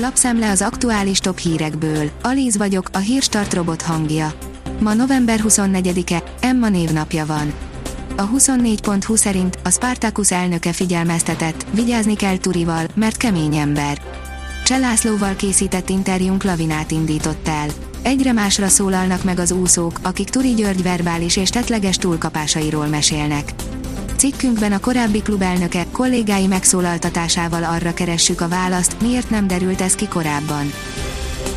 Lapszem az aktuális top hírekből. Alíz vagyok, a hírstart robot hangja. Ma november 24-e, Emma névnapja van. A 24.20 szerint a Spartacus elnöke figyelmeztetett, vigyázni kell Turival, mert kemény ember. Cselászlóval készített interjúnk lavinát indított el. Egyre másra szólalnak meg az úszók, akik Turi György verbális és tetleges túlkapásairól mesélnek. Cikkünkben a korábbi klubelnöke, kollégái megszólaltatásával arra keressük a választ, miért nem derült ez ki korábban.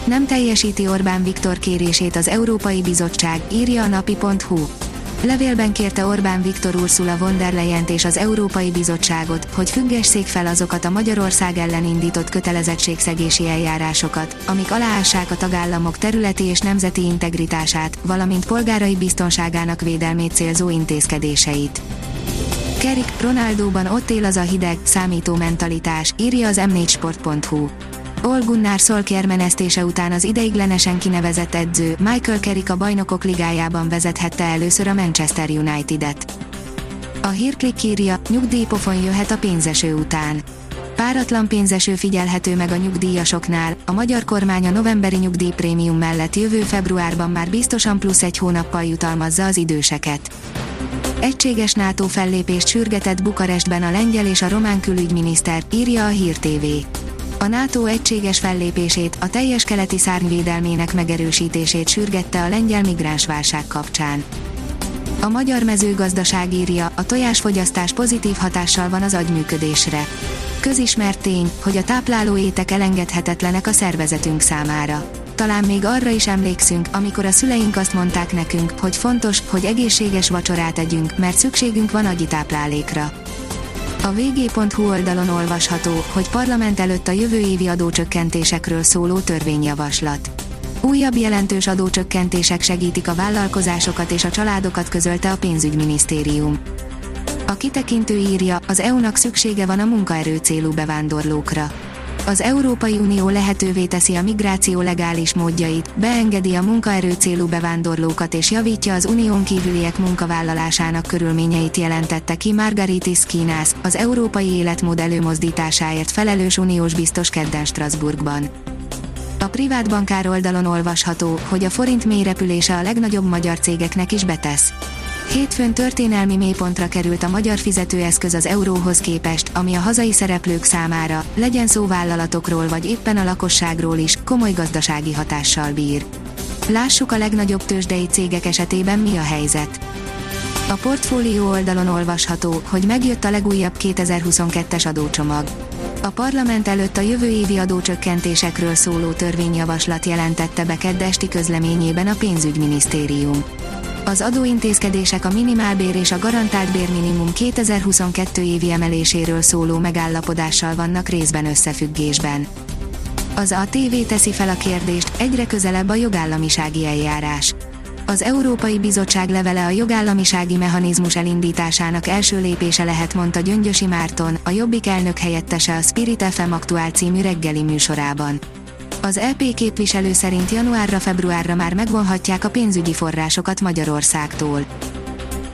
Nem teljesíti Orbán Viktor kérését az Európai Bizottság, írja a napi.hu. Levélben kérte Orbán Viktor Ursula von der leyen és az Európai Bizottságot, hogy függesszék fel azokat a Magyarország ellen indított kötelezettségszegési eljárásokat, amik aláássák a tagállamok területi és nemzeti integritását, valamint polgárai biztonságának védelmét célzó intézkedéseit. Kerik, Ronaldóban ott él az a hideg, számító mentalitás, írja az m4sport.hu. Olgunnár Szolkjer menesztése után az ideiglenesen kinevezett edző Michael Kerik a bajnokok ligájában vezethette először a Manchester United-et. A hírklik írja, nyugdíjpofon jöhet a pénzeső után. Páratlan pénzeső figyelhető meg a nyugdíjasoknál, a magyar kormány a novemberi nyugdíjprémium mellett jövő februárban már biztosan plusz egy hónappal jutalmazza az időseket. Egységes NATO fellépést sürgetett Bukarestben a lengyel és a román külügyminiszter, írja a Hír TV. A NATO egységes fellépését, a teljes keleti szárnyvédelmének megerősítését sürgette a lengyel migránsválság kapcsán. A magyar mezőgazdaság írja, a tojásfogyasztás pozitív hatással van az agyműködésre. Közismert tény, hogy a tápláló étek elengedhetetlenek a szervezetünk számára talán még arra is emlékszünk, amikor a szüleink azt mondták nekünk, hogy fontos, hogy egészséges vacsorát együnk, mert szükségünk van agyi táplálékra. A vg.hu oldalon olvasható, hogy parlament előtt a jövő évi adócsökkentésekről szóló törvényjavaslat. Újabb jelentős adócsökkentések segítik a vállalkozásokat és a családokat közölte a pénzügyminisztérium. A kitekintő írja, az EU-nak szüksége van a munkaerő célú bevándorlókra az Európai Unió lehetővé teszi a migráció legális módjait, beengedi a munkaerő célú bevándorlókat és javítja az unión kívüliek munkavállalásának körülményeit jelentette ki Margaritis Kínász, az európai életmód előmozdításáért felelős uniós biztos kedden Strasbourgban. A privát bankár oldalon olvasható, hogy a forint mélyrepülése a legnagyobb magyar cégeknek is betesz. Hétfőn történelmi mélypontra került a magyar fizetőeszköz az euróhoz képest, ami a hazai szereplők számára, legyen szó vállalatokról vagy éppen a lakosságról is, komoly gazdasági hatással bír. Lássuk a legnagyobb tőzsdei cégek esetében mi a helyzet. A portfólió oldalon olvasható, hogy megjött a legújabb 2022-es adócsomag. A parlament előtt a jövő évi adócsökkentésekről szóló törvényjavaslat jelentette be keddesti közleményében a pénzügyminisztérium. Az adóintézkedések a minimálbér és a garantált bérminimum 2022 évi emeléséről szóló megállapodással vannak részben összefüggésben. Az ATV teszi fel a kérdést, egyre közelebb a jogállamisági eljárás. Az Európai Bizottság levele a jogállamisági mechanizmus elindításának első lépése lehet, mondta Gyöngyösi Márton, a Jobbik elnök helyettese a Spirit FM aktuál című reggeli műsorában. Az EP képviselő szerint januárra-februárra már megvonhatják a pénzügyi forrásokat Magyarországtól.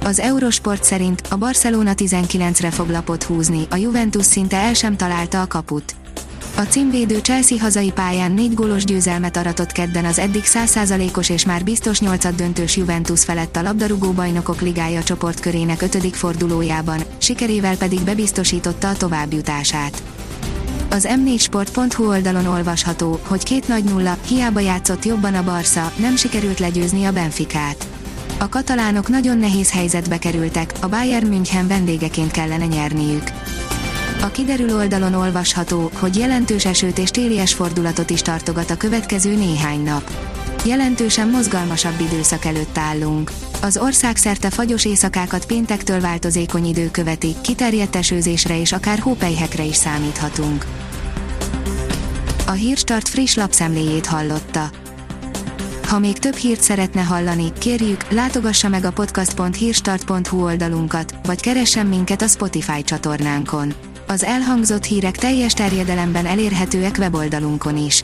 Az Eurosport szerint a Barcelona 19-re fog lapot húzni, a Juventus szinte el sem találta a kaput. A címvédő Chelsea hazai pályán négy gólos győzelmet aratott kedden az eddig 100%-os és már biztos 8 döntős Juventus felett a labdarúgó bajnokok ligája csoportkörének 5. fordulójában, sikerével pedig bebiztosította a továbbjutását. Az m4sport.hu oldalon olvasható, hogy két nagy nulla, hiába játszott jobban a Barca, nem sikerült legyőzni a Benficát. A katalánok nagyon nehéz helyzetbe kerültek, a Bayern München vendégeként kellene nyerniük. A kiderül oldalon olvasható, hogy jelentős esőt és télies fordulatot is tartogat a következő néhány nap. Jelentősen mozgalmasabb időszak előtt állunk. Az ország szerte fagyos éjszakákat péntektől változékony idő követi, kiterjedt esőzésre és akár hópelyhekre is számíthatunk. A Hírstart friss lapszemléjét hallotta. Ha még több hírt szeretne hallani, kérjük, látogassa meg a podcast.hírstart.hu oldalunkat, vagy keressen minket a Spotify csatornánkon. Az elhangzott hírek teljes terjedelemben elérhetőek weboldalunkon is.